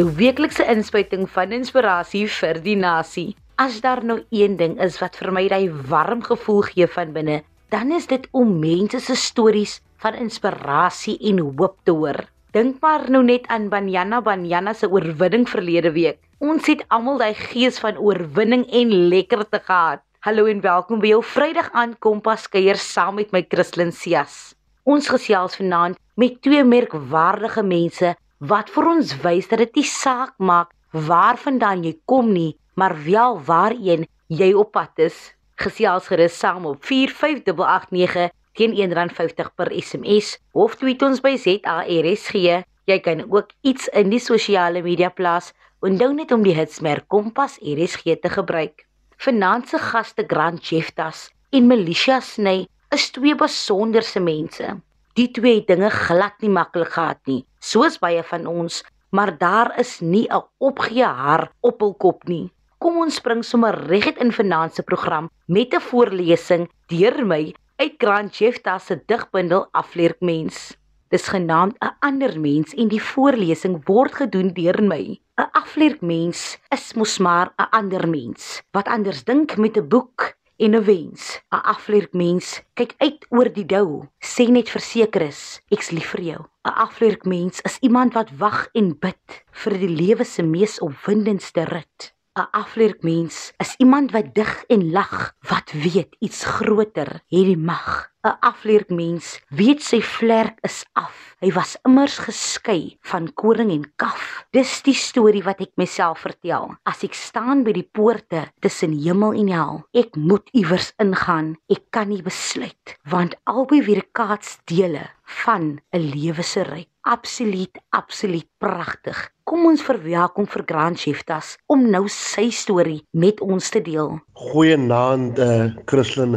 jou weeklikse inspuiting van inspirasie vir die nasie. As daar nou een ding is wat vir my daai warm gevoel gee van binne, dan is dit om mense se stories van inspirasie en hoop te hoor. Dink maar nou net aan Banyana Banyana se oorwinning verlede week. Ons het almal daai gees van oorwinning en lekkerte gehad. Hallo en welkom by jou Vrydag aan Kompas kuier saam met my Christlyn Cias. Ons gesels vanaand met twee merkwaardige mense wat vir ons wys dat dit nie saak maak waarvandaan jy kom nie, maar wel waarheen jy op pad is. Gesels gerus saam op 45889 teen R1.50 per SMS of tweet ons by ZARSG. Jy kan ook iets in die sosiale media plaas dan net om die hitsmerk Kompas RSG te gebruik. Vanaand se gaste Grant Jeftas en Melissa Sny is twee besonderse mense. Die twee dinge glad nie maklik gehad nie, soos baie van ons, maar daar is nie 'n opgee haar op hul kop nie. Kom ons spring sommer reguit in vanaand se program met 'n voorlesing deur my uit Grant Jefta se digbundel Afleerkmens. Dis genaamd 'n ander mens en die voorlesing word gedoen deur my. 'n Afleerkmens is mos maar 'n ander mens wat anders dink met 'n boek en 'n wens. 'n Afleerk mens kyk uit oor die dou, sê net verseker is, ek's lief vir jou. 'n Afleerk mens is iemand wat wag en bid vir die lewe se mees opwindendste rit. 'n Afleerk mens is iemand wat dig en lag, wat weet iets groter het die mag. 'n Afleerk mens weet sy vlerk is af. Hy was immers geskei van koring en kaf. Dis die storie wat ek myself vertel. As ek staan by die poorte tussen hemel en hel, ek moet iewers ingaan. Ek kan nie besluit want albei weerkaats dele van 'n lewe se ryk. Absoluut, absoluut pragtig. Kom ons verwelkom vir Grand Cheftas om nou sy storie met ons te deel. Goeienaand eh uh, Christlyn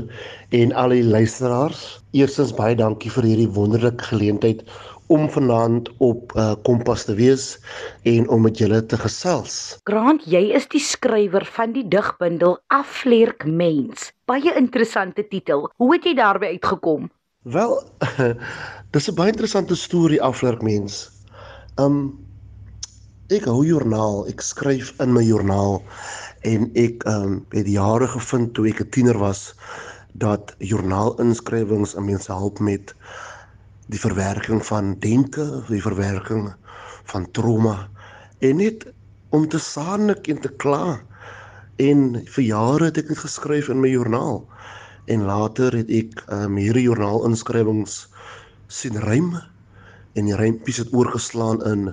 en al die luisteraars. Eerstens baie dankie vir hierdie wonderlike geleentheid om vanaand op uh, Kompas te wees en om met julle te gesels. Grant, jy is die skrywer van die digbundel Afleerk Mens. Baie interessante titel. Hoe het jy daarby uitgekom? Wel, dis 'n baie interessante storie Afleerk Mens. Um ek hou joernaal, ek skryf in my joernaal en ek um het jare gevind toe ek 'n tiener was dat joernaalinnskrywings 'n mens help met die verwerking van denke, die verwerking van trauma en net om te saanik en te kla. En vir jare het ek dit geskryf in my joernaal. En later het ek um, hierdie joernaal inskrywings sien rym en die rympies het oorgeslaan in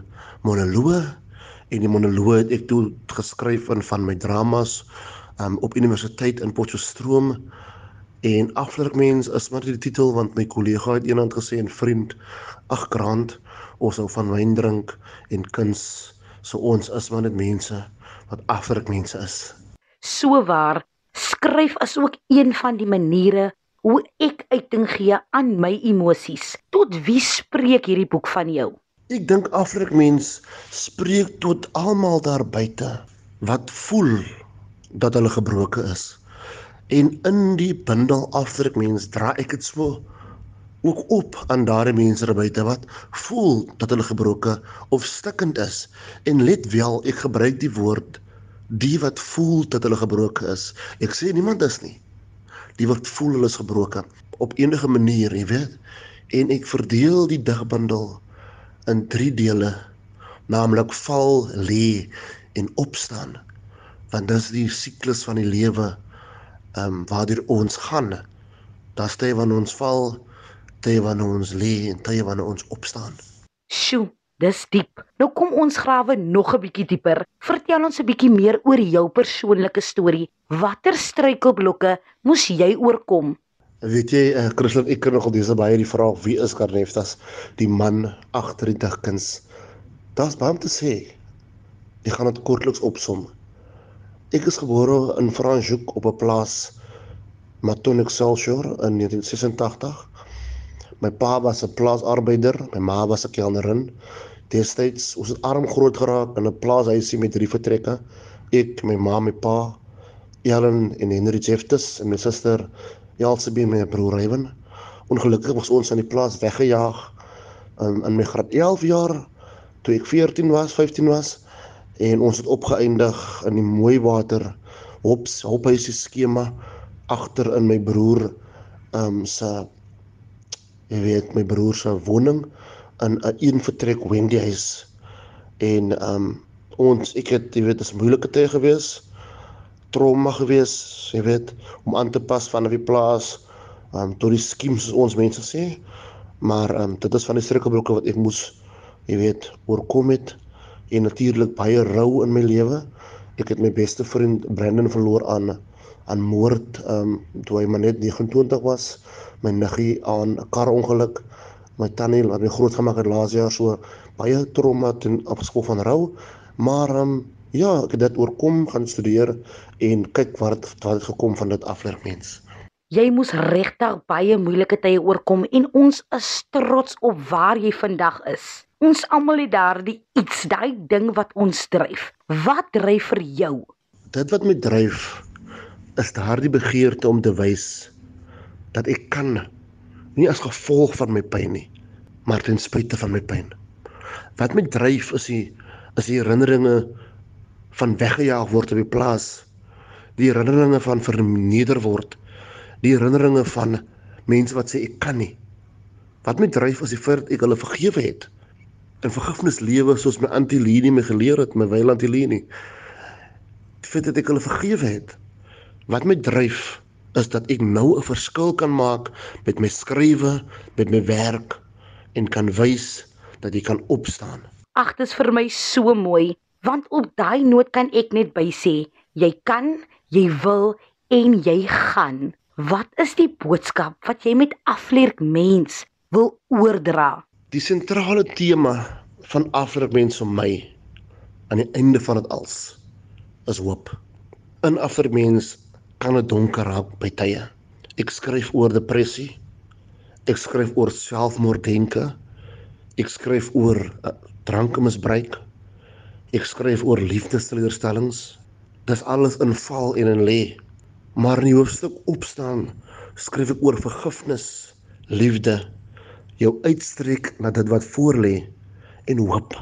monoloë en die monoloë het ek toe geskryf in van my dramas um, op universiteit in Potchefstroom En aflerkmens is maar die titel want my kollega het eendag gesê en vriend ag grant ons sou van wyn drink en kuns so ons is maar net mense wat aflerkmense is. So waar skryf is ook een van die maniere hoe ek uiting gee aan my emosies. Tot wie spreek hierdie boek van jou? Ek dink aflerkmens spreek tot almal daar buite wat voel dat hulle gebroken is en in die bundel afdruk mens dra ek dit so ook op aan daardie mense daar buite wat voel dat hulle gebroke of stikkend is en let wel ek gebruik die woord die wat voel dat hulle gebroke is ek sê niemand is nie die wat voel hulle is gebroke op enige manier jy weet. En ek verdeel die digbundel in drie dele. Naamlik val lê en opstaan. Want dis die siklus van die lewe ehm um, waartoe ons gaan. Daar's tye wanneer ons val, tye wanneer ons lê en tye wanneer ons opstaan. Sjoe, dis diep. Nou kom ons grawe nog 'n bietjie dieper. Vertel ons 'n bietjie meer oor jou persoonlike storie. Watter struikelblokke moes jy oorkom? Weet jy, uh, Christelyn, ek kan nogal dis baie die vraag wie is Karneftas, die man agter die digkuns. Daar's baie om te sê. Ek gaan dit kortliks opsom. Ek is gebore in Franschhoek op 'n plaas Maton Excelsior in 1986. My pa was 'n plaasarbeider, my ma was 'n kelnerin. Destyds ons het arm groot geraak in 'n plaashuisie met drie vertrekke. Ek, my ma, my pa, Ellen en Henry Jeftes en my suster Elsabie en my broer Ryan. Ongelukkig was ons aan die plaas weggejaag um, in my graad 11 jaar toe ek 14 was, 15 was en ons het opgeëindig in die mooi water hops hophuisie skema agter in my broer um se jy weet my broer se woning in 'n een vertrek Wendy huis. En um ons ek het jy weet dit is moeilike tye gewees trauma gewees jy weet om aan te pas van die plaas um tot die soos ons mense sê. Maar um dit is van die struikelblokke wat ek moes jy weet oorkom het. En natuurlik baie rou in my lewe. Ek het my beste vriend Brandon verloor aan aan moord um toe hy maar net 29 was my niggie aan 'n karongeluk my tannie wat my grootgemaak het laas jaar so baie trauma ten opskop van rou maar um ja ek het dit oorkom gaan studeer en kyk wat wat het gekom van dit afleer mens Jy moes regtig baie moeilike tye oorkom en ons is trots op waar jy vandag is. Ons almal het daardie iets, daai ding wat ons dryf. Wat dryf vir jou? Dit wat my dryf is daardie begeerte om te wys dat ek kan nie as gevolg van my pyn nie, maar ten spyte van my pyn. Wat my dryf is die is die herinneringe van weggejaag word op die plaas. Die herinneringe van verneder word die herinneringe van mense wat sê ek kan nie. Wat my dryf is die feit ek hulle vergewe het. In vergifnis lewe soos my Antilini my geleer het, my Weil Antilini. Die feit dat ek hulle vergewe het. Wat my dryf is dat ek nou 'n verskil kan maak met my skrywe, met my werk en kan wys dat jy kan opstaan. Ag, dit is vir my so mooi, want op daai noot kan ek net by sê, jy kan, jy wil en jy gaan. Wat is die boodskap wat jy met afleerk mens wil oordra? Die sentrale tema van afleerk mens vir my aan die einde van dit als is hoop. In afleerk mens kan dit donker raak by tye. Ek skryf oor depressie. Ek skryf oor selfmoorddenke. Ek skryf oor uh, drankmisbruik. Ek skryf oor liefdesteleurstellings. Dis alles in val en in lê. Maar in die hoofstuk opstaan skryf ek oor vergifnis, liefde, jou uitstreek na dit wat voorlê en hoop.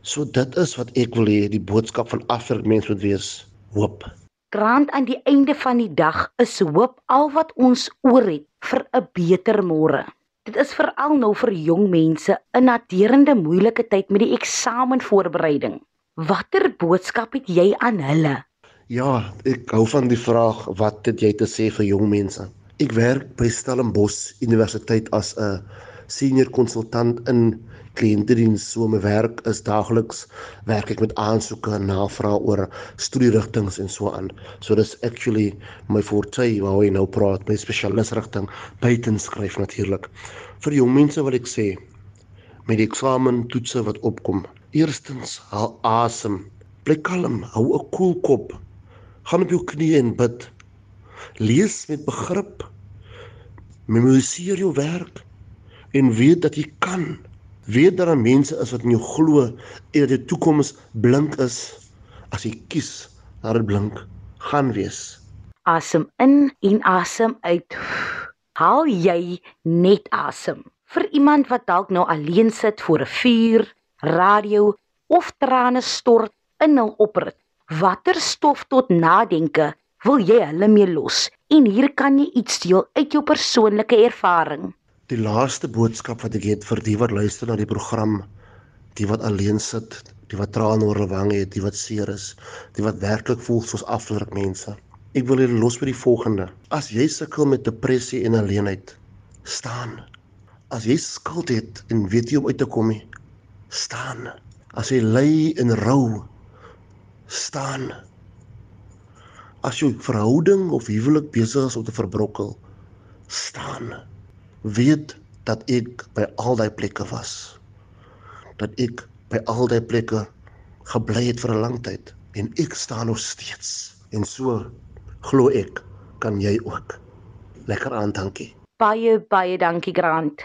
So dit is wat ek wil hê die boodskap van afwerk mens moet wees, hoop. Grant aan die einde van die dag is hoop al wat ons oor het vir 'n beter môre. Dit is veral nou vir jong mense 'n naderende moeilike tyd met die eksamenvoorbereiding. Watter boodskap het jy aan hulle? Ja, ek hou van die vraag wat het jy te sê vir jong mense? Ek werk by Stellenbosch Universiteit as 'n senior konsultant in kliëntediens. So my werk is daagliks werk ek met aansoeke en navrae oor studierigtinge en so aan. So dis actually my forte waar jy nou praat, my spesialisrigting buiten skryf natuurlik. Vir jong mense wil ek sê met die eksamen toetse wat opkom. Eerstens, haal asem. Bly kalm, hou 'n koel cool kop gaan op jou knieë en bid. Lees met begrip. Memoriseer jou werk en weet dat jy kan. Weet dat daar mense is wat in jou glo en dat jou toekoms blink is as jy kies dat dit blink gaan wees. Asem in en asem uit. Haal jy net asem. Vir iemand wat dalk nou alleen sit voor 'n vuur, radio of trane stort in hul oprit Watter stof tot nadenke wil jy hulle mee los? En hier kan jy iets deel uit jou persoonlike ervaring. Die laaste boodskap wat ek het vir die wat luister na die program, die wat alleen sit, die wat trane oor hulle wange het, die wat seer is, die wat werklik voel soos afdruk mense. Ek wil julle los met die volgende. As jy sukkel met depressie en alleenheid, staan. As jy skuld het en weet jy om uit te kom nie, staan. As jy ly in rou, staan. As jou verhouding of huwelik besig is om te verbrokkel, staan. Weet dat ek by al daai plekke was. Dat ek by al daai plekke gebly het vir 'n lang tyd en ek staan nog steeds. En so glo ek kan jy ook. Lekker aan, dankie. Baie baie dankie Grant.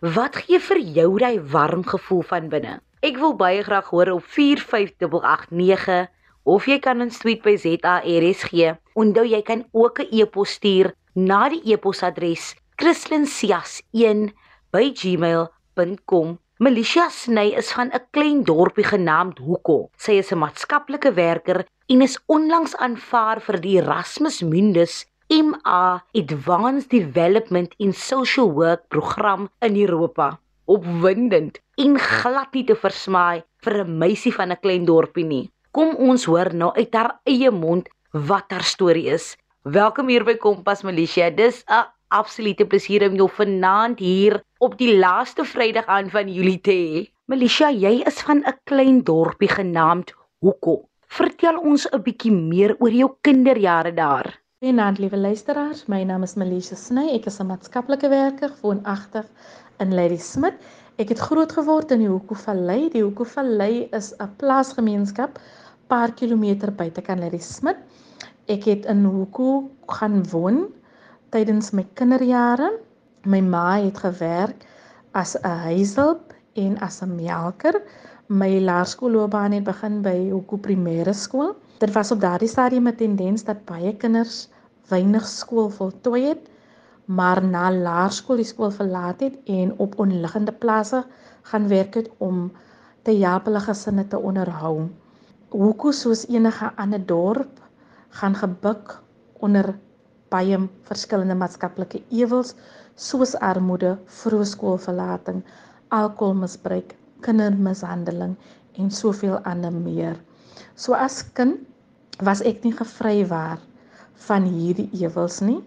Wat gee vir jou daai warm gevoel van binne? Ek wil baie graag hoor op 45889 of jy kan ons tweet by ZARSG. Onthou jy kan ook 'n e-pos stuur na die e-posadres kristlyn.sias1@gmail.com Milicia Sny is van 'n klein dorpie genaamd Hoeko. Sy is 'n maatskaplike werker en is onlangs aanvaar vir die Erasmus Mundus MA Advanced Development in Social Work program in Europa. Opwindend en glad nie te versmaai vir 'n meisie van 'n klein dorpie nie. Kom ons hoor nou uit haar eie mond wat haar storie is. Welkom hier by Kompas Militia. Dis 'n absolute plesier om jou vanaand hier op die laaste Vrydag aan van Julie te hê. Melisha, jy is van 'n klein dorpie genaamd Hoeko. Vertel ons 'n bietjie meer oor jou kinderjare daar. Goeienaand, liewe luisteraars. My naam is Melisha Sny. Ek is 'n maatskaplike werker woonagtig in Ladysmith. Ek het groot geword in die Hoeko Vallei. Die Hoeko Vallei is 'n plaasgemeenskap paar kilometer buite kan Ladysmith. Ek het in Hoeko gaan woon tydens my kinderjare. My ma het gewerk as 'n huishulp en as 'n melker. My laerskoolloopbaan het begin by Hoeko Primêre Skool. Dit was op daardie stadium 'n tendens dat baie kinders weinig skool voltooi het, maar na laerskool die skool verlaat het en op onliggende plase gaan werk het om te help hulle gesinne te onderhou. Hoeko soos enige ander dorp gaan gebuk onder baie verskillende maatskaplike ewels soos armoede, vroeë skoolverlating, alkoholmisbruik, kindermishandeling en soveel ander meer. So as kind was ek nie gevrywaar van hierdie ewels nie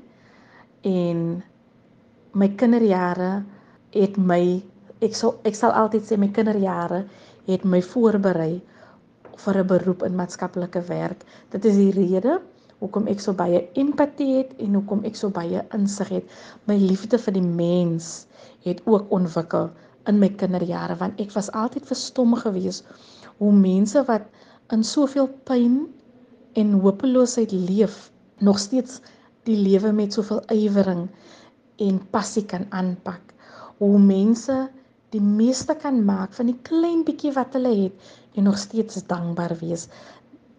en my kinderjare het my ek sal ek sal altyd sê my kinderjare het my voorberei vir 'n beroep in maatskaplike werk. Dit is die rede hoekom ek so baie empatie het en hoekom ek so baie insig het. My liefde vir die mens het ook ontwikkel in my kinderjare want ek was altyd verstom geweest hoe mense wat in soveel pyn en hopeloosheid leef nog steeds die lewe met soveel ywering en passie kan aanpak. Hoe mense die meeste kan maak van die klein bietjie wat hulle het en nog steeds dankbaar wees.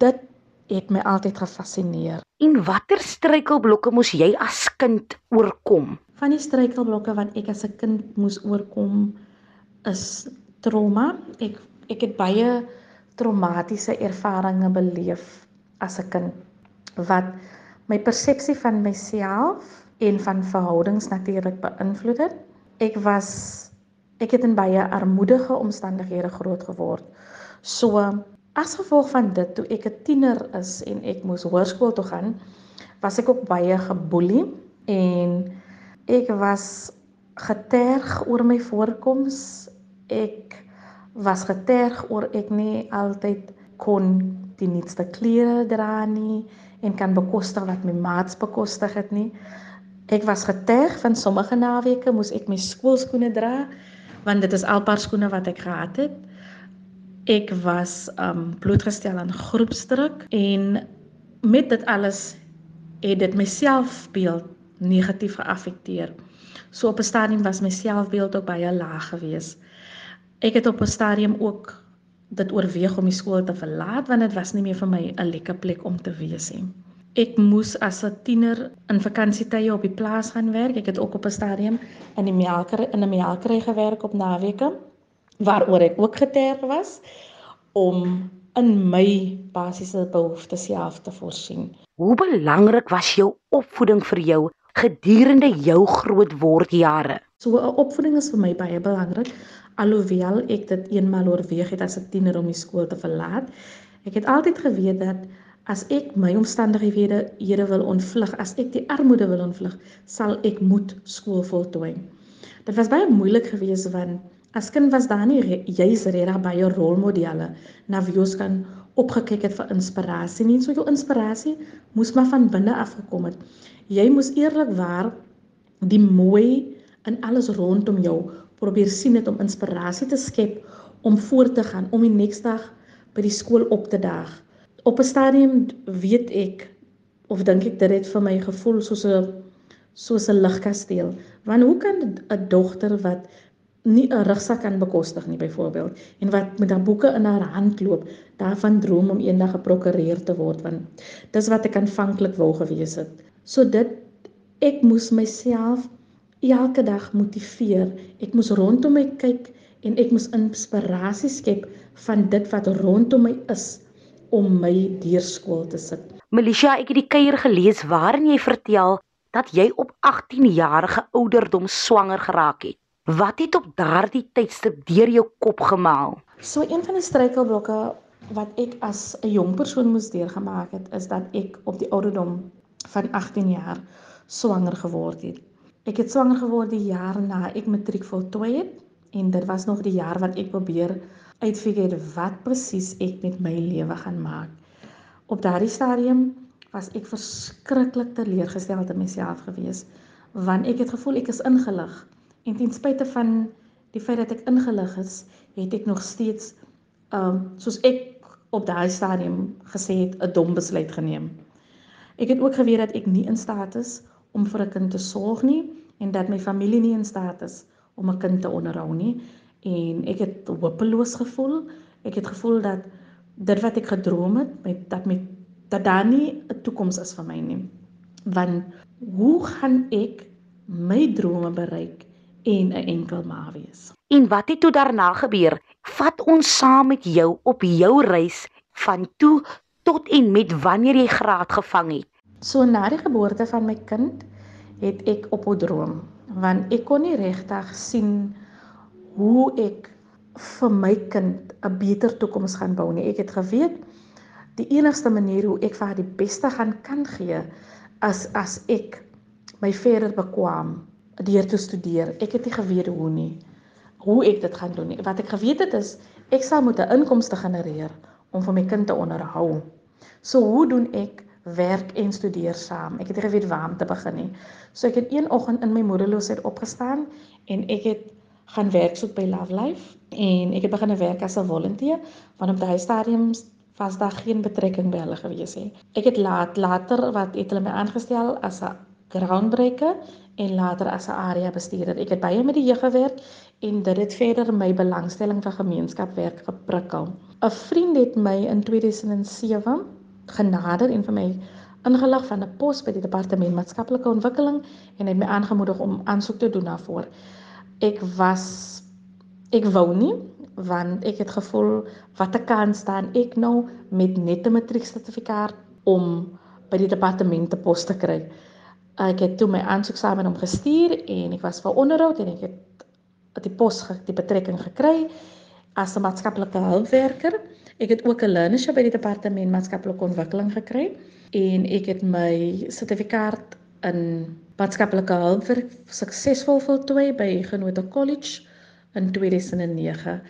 Dit het my altyd gefassineer. En watter struikelblokke moes jy as kind oorkom? Van die struikelblokke wat ek as 'n kind moes oorkom is trauma. Ek ek het baie traumatiese ervarings beleef as 'n kind wat my persepsie van myself en van verhoudings natuurlik beïnvloed het. Ek was ek het in baie armoedige omstandighede groot geword. So As gevolg van dit toe ek 'n tiener is en ek moes hoërskool toe gaan, was ek ook baie geboelie en ek was geterg oor my voorkoms. Ek was geterg oor ek nie altyd kon die nuutste klere dra nie en kan bekostig wat my maats bekostig het nie. Ek was geterg van sommige naweke moes ek my skoolskoene dra want dit is alpaar skoene wat ek gehad het. Ek was um blootgestel aan groepsdruk en met dit alles het dit my selfbeeld negatief geaffekteer. So op 'n stadium was my selfbeeld ook baie laag geweest. Ek het op 'n stadium ook dit oorweeg om die skool te verlaat want dit was nie meer vir my 'n lekker plek om te wees nie. Ek moes as 'n tiener in vakansietye op die plaas gaan werk. Ek het ook op 'n stadium in die melkery in 'n melkery gewerk op naweke waaroor ek ook geterg was om in my basiese behoeftes self te voorsien. Hoe belangrik was jou opvoeding vir jou gedurende jou grootwordjare? So 'n opvoeding is vir my baie belangrik alhoewel ek dit eenmal oorweeg het as 'n tiener om die skool te verlaat. Ek het altyd geweet dat as ek my omstandighede hede wil ontvlug, as ek die armoede wil ontvlug, sal ek moet skool voltooi. Dit was baie moeilik geweest want As kind was daar nie juis regtig baie rolmodelle na wie ons kan opgekyk het vir inspirasie nie. So jou inspirasie moes maar van binne af gekom het. Jy moes eerlikwaar die mooi in alles rondom jou probeer sien het om inspirasie te skep om voort te gaan, om die volgende dag by die skool op te daag. Op 'n stadium weet ek of dink ek dit het vir my gevoel soos 'n soos 'n ligkasteel. Want hoe kan 'n dogter wat nie 'n rugsak kan bekostig nie byvoorbeeld en wat met dan boeke in haar hand loop daarvan droom om eendag 'n prokureur te word want dis wat ek aanvanklik wou gewees het so dit ek moes myself elke dag motiveer ek moes rondom my kyk en ek moes inspirasie skep van dit wat rondom my is om my deur skool te sit. Melisha, ek het die kuier gelees waarin jy vertel dat jy op 18 jarige ouderdom swanger geraak het. Wat het op daardie tydstip deur jou kop gemaal? So een van die struikelblokke wat ek as 'n jong persoon moes deurgemaak het, is dat ek op die ouderdom van 18 jaar swanger geword het. Ek het swanger geword die jaar na ek matriek voltooi het en dit was nog die jaar wat ek probeer uitfigure wat presies ek met my lewe gaan maak. Op daardie stadium was ek verskriklik teleurgesteld in myself gewees want ek het gevoel ek is ingelig en ten spyte van die feit dat ek ingelig is, het ek nog steeds ehm um, soos ek op daai stadium gesê het 'n dom besluit geneem. Ek het ook geweet dat ek nie in staat is om vir 'n kind te sorg nie en dat my familie nie in staat is om 'n kind te onderhou nie en ek het hopeloos gevoel. Ek het gevoel dat dit wat ek gedroom het met dat met dat daar nie 'n toekoms is vir my nie. Want hoe gaan ek my drome bereik en 'n enkel ma wees? En wat het toe daarna gebeur? Vat ons saam met jou op jou reis van toe tot en met wanneer jy graad gevang het. So na die geboorte van my kind het ek op 'n droom want ek kon nie regtig sien hoe ek vir my kind 'n beter toekoms gaan bou nie. Ek het geweet die enigste manier hoe ek vir haar die beste gaan kan gee as as ek my verder bekwam deur te studeer. Ek het nie geweet hoe nie. Hoe ek dit gaan doen nie. Wat ek geweet het is ek sal moet 'n inkomste genereer om vir my kind te onderhou. So hoe doen ek werk en studeer saam? Ek het nie geweet waar om te begin nie. So ek het een oggend in my moederloosheid opgestaan en ek het gaan werk soek by Love Life en ek het begin werk as 'n volunteer want op daai stadium was daar geen betrekking by hulle gewees nie. Ek het laat later wat het hulle my aangestel as 'n groundbreaker en later as 'n area bestuurder. Ek het baie met die jeug gewerk en dit het verder my belangstelling vir gemeenskapswerk geprikkel. 'n Vriend het my in 2007 genader en vir my ingelig van 'n pos by die departement maatskaplike ontwikkeling en het my aangemoedig om aansoek te doen daarvoor ek was ek wou nie want ek het gevoel wat 'n kans staan ek nou met net 'n matrieksertifikaat om by die departement te pos te kry. Ek het toe my aansoek saam met hom gestuur en ek was vir onderhoud en ek het die pos die betrekking gekry as 'n maatskaplike hulpwerker. Ek het ook 'n learnership by die departement maatskaplike ontwikkeling gekry en ek het my sertifikaat in maatskaplike hulpwerk suksesvol voltooi by Genote College in 2009.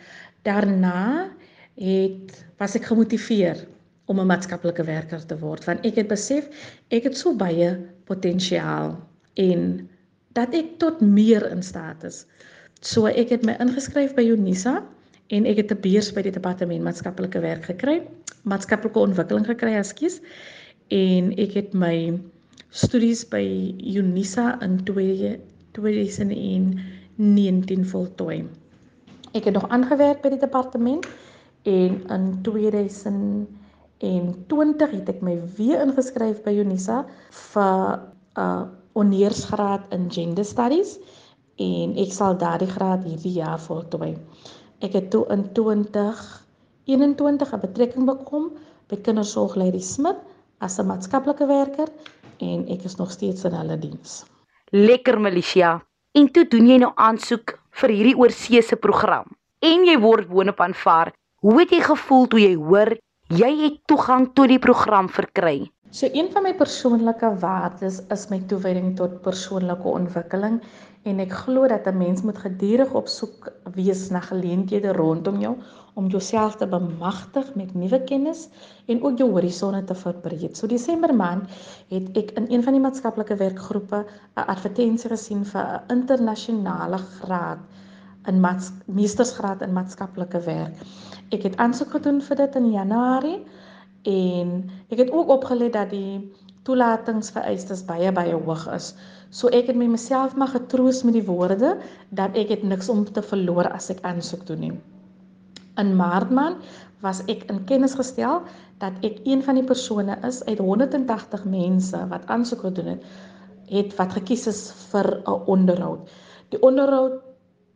Daarna het was ek gemotiveer om 'n maatskaplike werker te word want ek het besef ek het so baie potensiaal en dat ek tot meer in staat is. So ek het my ingeskryf by Unisa en ek het 'n beurs by die departement maatskaplike werk gekry, maatskaplike ontwikkeling gekry, ekskuus. En ek het my studies by Unisa in 2019 voltooi. Ek het nog aangewerk by die departement en in 2020 het ek my weer ingeskryf by Unisa vir 'n uh, honeursgraad in gender studies en ek sal daardie graad hierdie jaar voltooi. Ek het toe in 2021 'n betrekking bekom by Kindersorg Lady Smit as 'n maatskaplike werker en ek is nog steeds in hulle diens. Lekker Milicia. En toe doen jy nou aansoek vir hierdie oorseese program en jy word boonop aanvaar. Hoe het jy gevoel toe jy hoor jy het toegang tot die program verkry? So een van my persoonlike waardes is my toewyding tot persoonlike ontwikkeling en ek glo dat 'n mens moet gedurig op soek wees na geleenthede rondom jou om jouself te bemagtig met nuwe kennis en ook jou horisonne te verbreek. So Desember maand het ek in een van die maatskaplike werkgroepe 'n advertensie gesien vir 'n internasionale graad in meestersgraad in maatskaplike werk. Ek het aansoek gedoen vir dit in Januarie en ek het ook opgelet dat die toelatingsvereistes baie baie hoog is. So ek het my myself maar getroos met die woorde dat ek het niks om te verloor as ek aansoek doen nie. In Maart maand was ek in kennis gestel dat ek een van die persone is uit 180 mense wat aansoek gedoen het, het wat gekies is vir 'n onderhoud. Die onderhoud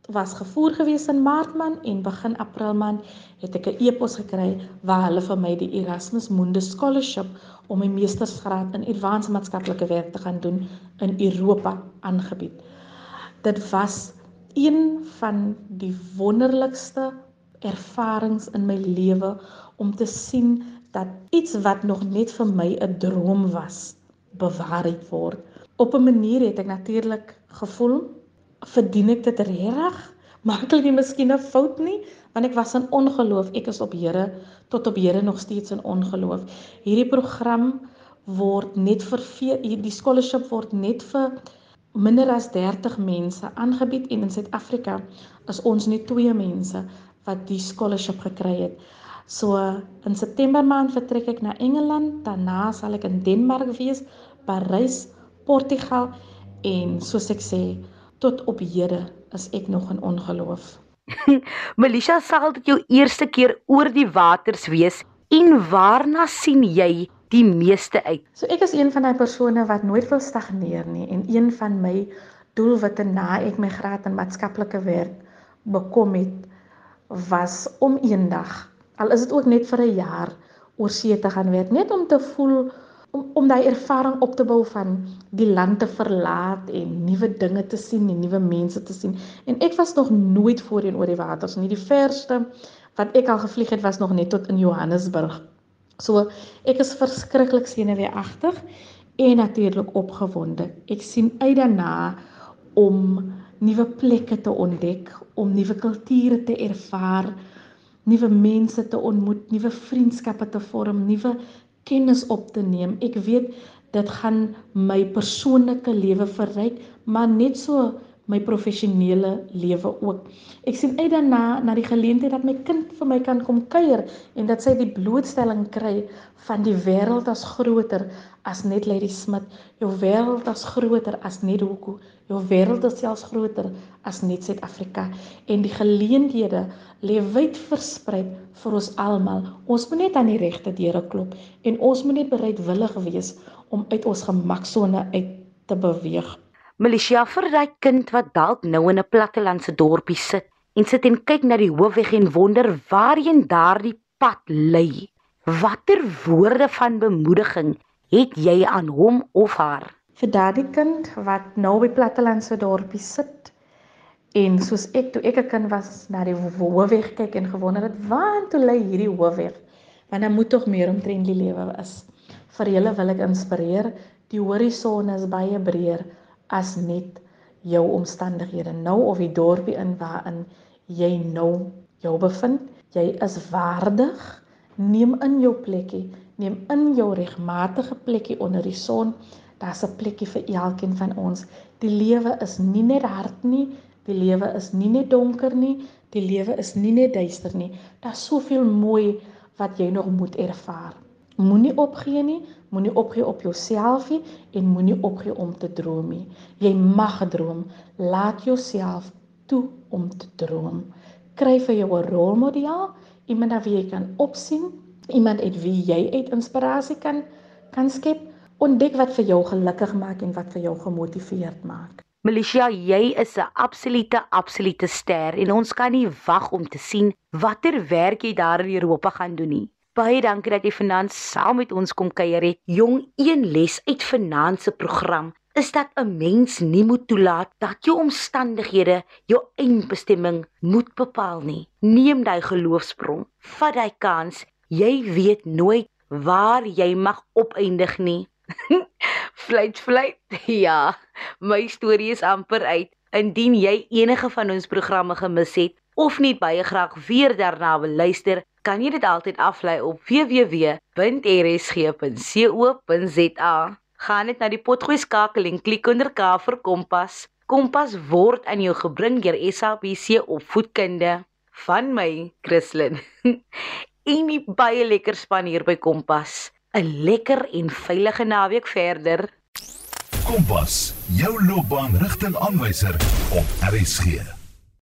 was gevoer gewees in Maart man en begin April man het ek 'n e-pos gekry waar hulle vir my die Erasmus Mundus Scholarship om my meestersgraad in advanced maatskaplike werk te gaan doen in Europa aangebied. Dit was een van die wonderlikste ervarings in my lewe om te sien dat iets wat nog net vir my 'n droom was, bewaarheid word. Op 'n manier het ek natuurlik gevoel verdien ek dit reg? Maak ek nie miskien 'n fout nie? Want ek was in ongeloof. Ek is op Here tot op Here nog steeds in ongeloof. Hierdie program word net vir die scholarship word net vir minder as 30 mense aangebied en in Suid-Afrika is ons net twee mense wat die scholarship gekry het. So in September maand vertrek ek na Engeland, daarna sal ek in Denemark wees, Parys, Portugal en soos ek sê, tot op hede is ek nog in ongeloof. Melisha sal dit jou eerste keer oor die waters wees en waarna sien jy die meeste uit? So ek is een van daai persone wat nooit wil stagneer nie en een van my doelwitte na ek my graad in maatskaplike werk bekom het was om eendag al is dit ook net vir 'n jaar oor see te gaan werk net om te voel om om daai ervaring op te bou van die land te verlaat en nuwe dinge te sien en nuwe mense te sien. En ek was nog nooit voorheen oor die waters nie. Die verste wat ek al gevlieg het was nog net tot in Johannesburg. So ek is verskriklik senuweeagtig en natuurlik opgewonde. Ek sien uit daarna om nuwe plekke te ontdek, om nuwe kulture te ervaar, nuwe mense te ontmoet, nuwe vriendskappe te vorm, nuwe kennis op te neem. Ek weet dit gaan my persoonlike lewe verryk, maar net so my professionele lewe ook. Ek sien uit daarna na die geleentheid dat my kind vir my kan kom kuier en dat sy die blootstelling kry van die wêreld as groter as net Lady Smith. Jou wêreld as groter as net Hoeko. Jou wêreld is selfs groter as net Suid-Afrika en die geleenthede lê wyd versprei vir ons almal. Ons moet net aan die regte deure klop en ons moet net bereidwillig wees om uit ons gemaksone uit te beweeg. Militia vir daai kind wat dalk nou in 'n plattelandse dorpie sit en sit en kyk na die hoofweg en wonder waarheen daardie pad lei. Watter woorde van bemoediging het jy aan hom of haar? Vir daardie kind wat nou by plattelandse dorpie sit En soos ek toe ek 'n kind was na die hoofweg kyk en gewonder het, waar toe lê hierdie hoofweg? Want daar moet tog meer omtrent die lewe is. Vir julle wil ek inspireer, die horison is baie breër as net jou omstandighede nou of die dorpie in waarin jy nou jou bevind. Jy is waardig. Neem in jou plekkie, neem in jou regmatige plekkie onder die son. Daar's 'n plekkie vir elkeen van ons. Die lewe is nie net hard nie, Die lewe is nie net donker nie, die lewe is nie net duister nie. Daar's soveel mooi wat jy nog moet ervaar. Moenie opgee nie, moenie opgee op jouself nie en moenie opgee om te droom nie. Jy mag droom. Laat jouself toe om te droom. Kry vir jou 'n rolmodel, iemand na wie jy kan opsien, iemand uit wie jy uit inspirasie kan kan skep. Ontdek wat vir jou gelukkig maak en wat vir jou gemotiveerd maak. Militia, jy is 'n absolute absolute ster en ons kan nie wag om te sien watter werk jy daar in Europa gaan doen nie. Baie dankie dat jy vanaand saam met ons kom kuier het. Jong, een les uit finansie program is dat 'n mens nie moet toelaat dat jou omstandighede jou eindbestemming moet bepaal nie. Neem daai geloofsprong. Vat daai kans. Jy weet nooit waar jy mag opeindig nie. Fluit fluit. Ja. My storie is amper uit. Indien jy enige van ons programme gemis het of net baie graag weer daarna wil luister, kan jy dit altyd aflaai op www.rsg.co.za. Gaan net na die potgooi skakeling klik onder K vir Kompas. Kompas word aan jou gebring deur SABC opvoedkunde van my Christlyn. En baie lekker span hier by Kompas. 'n lekker en veilige naweek verder. Kompas, jou loopbaan rigtingaanwyser op RSG.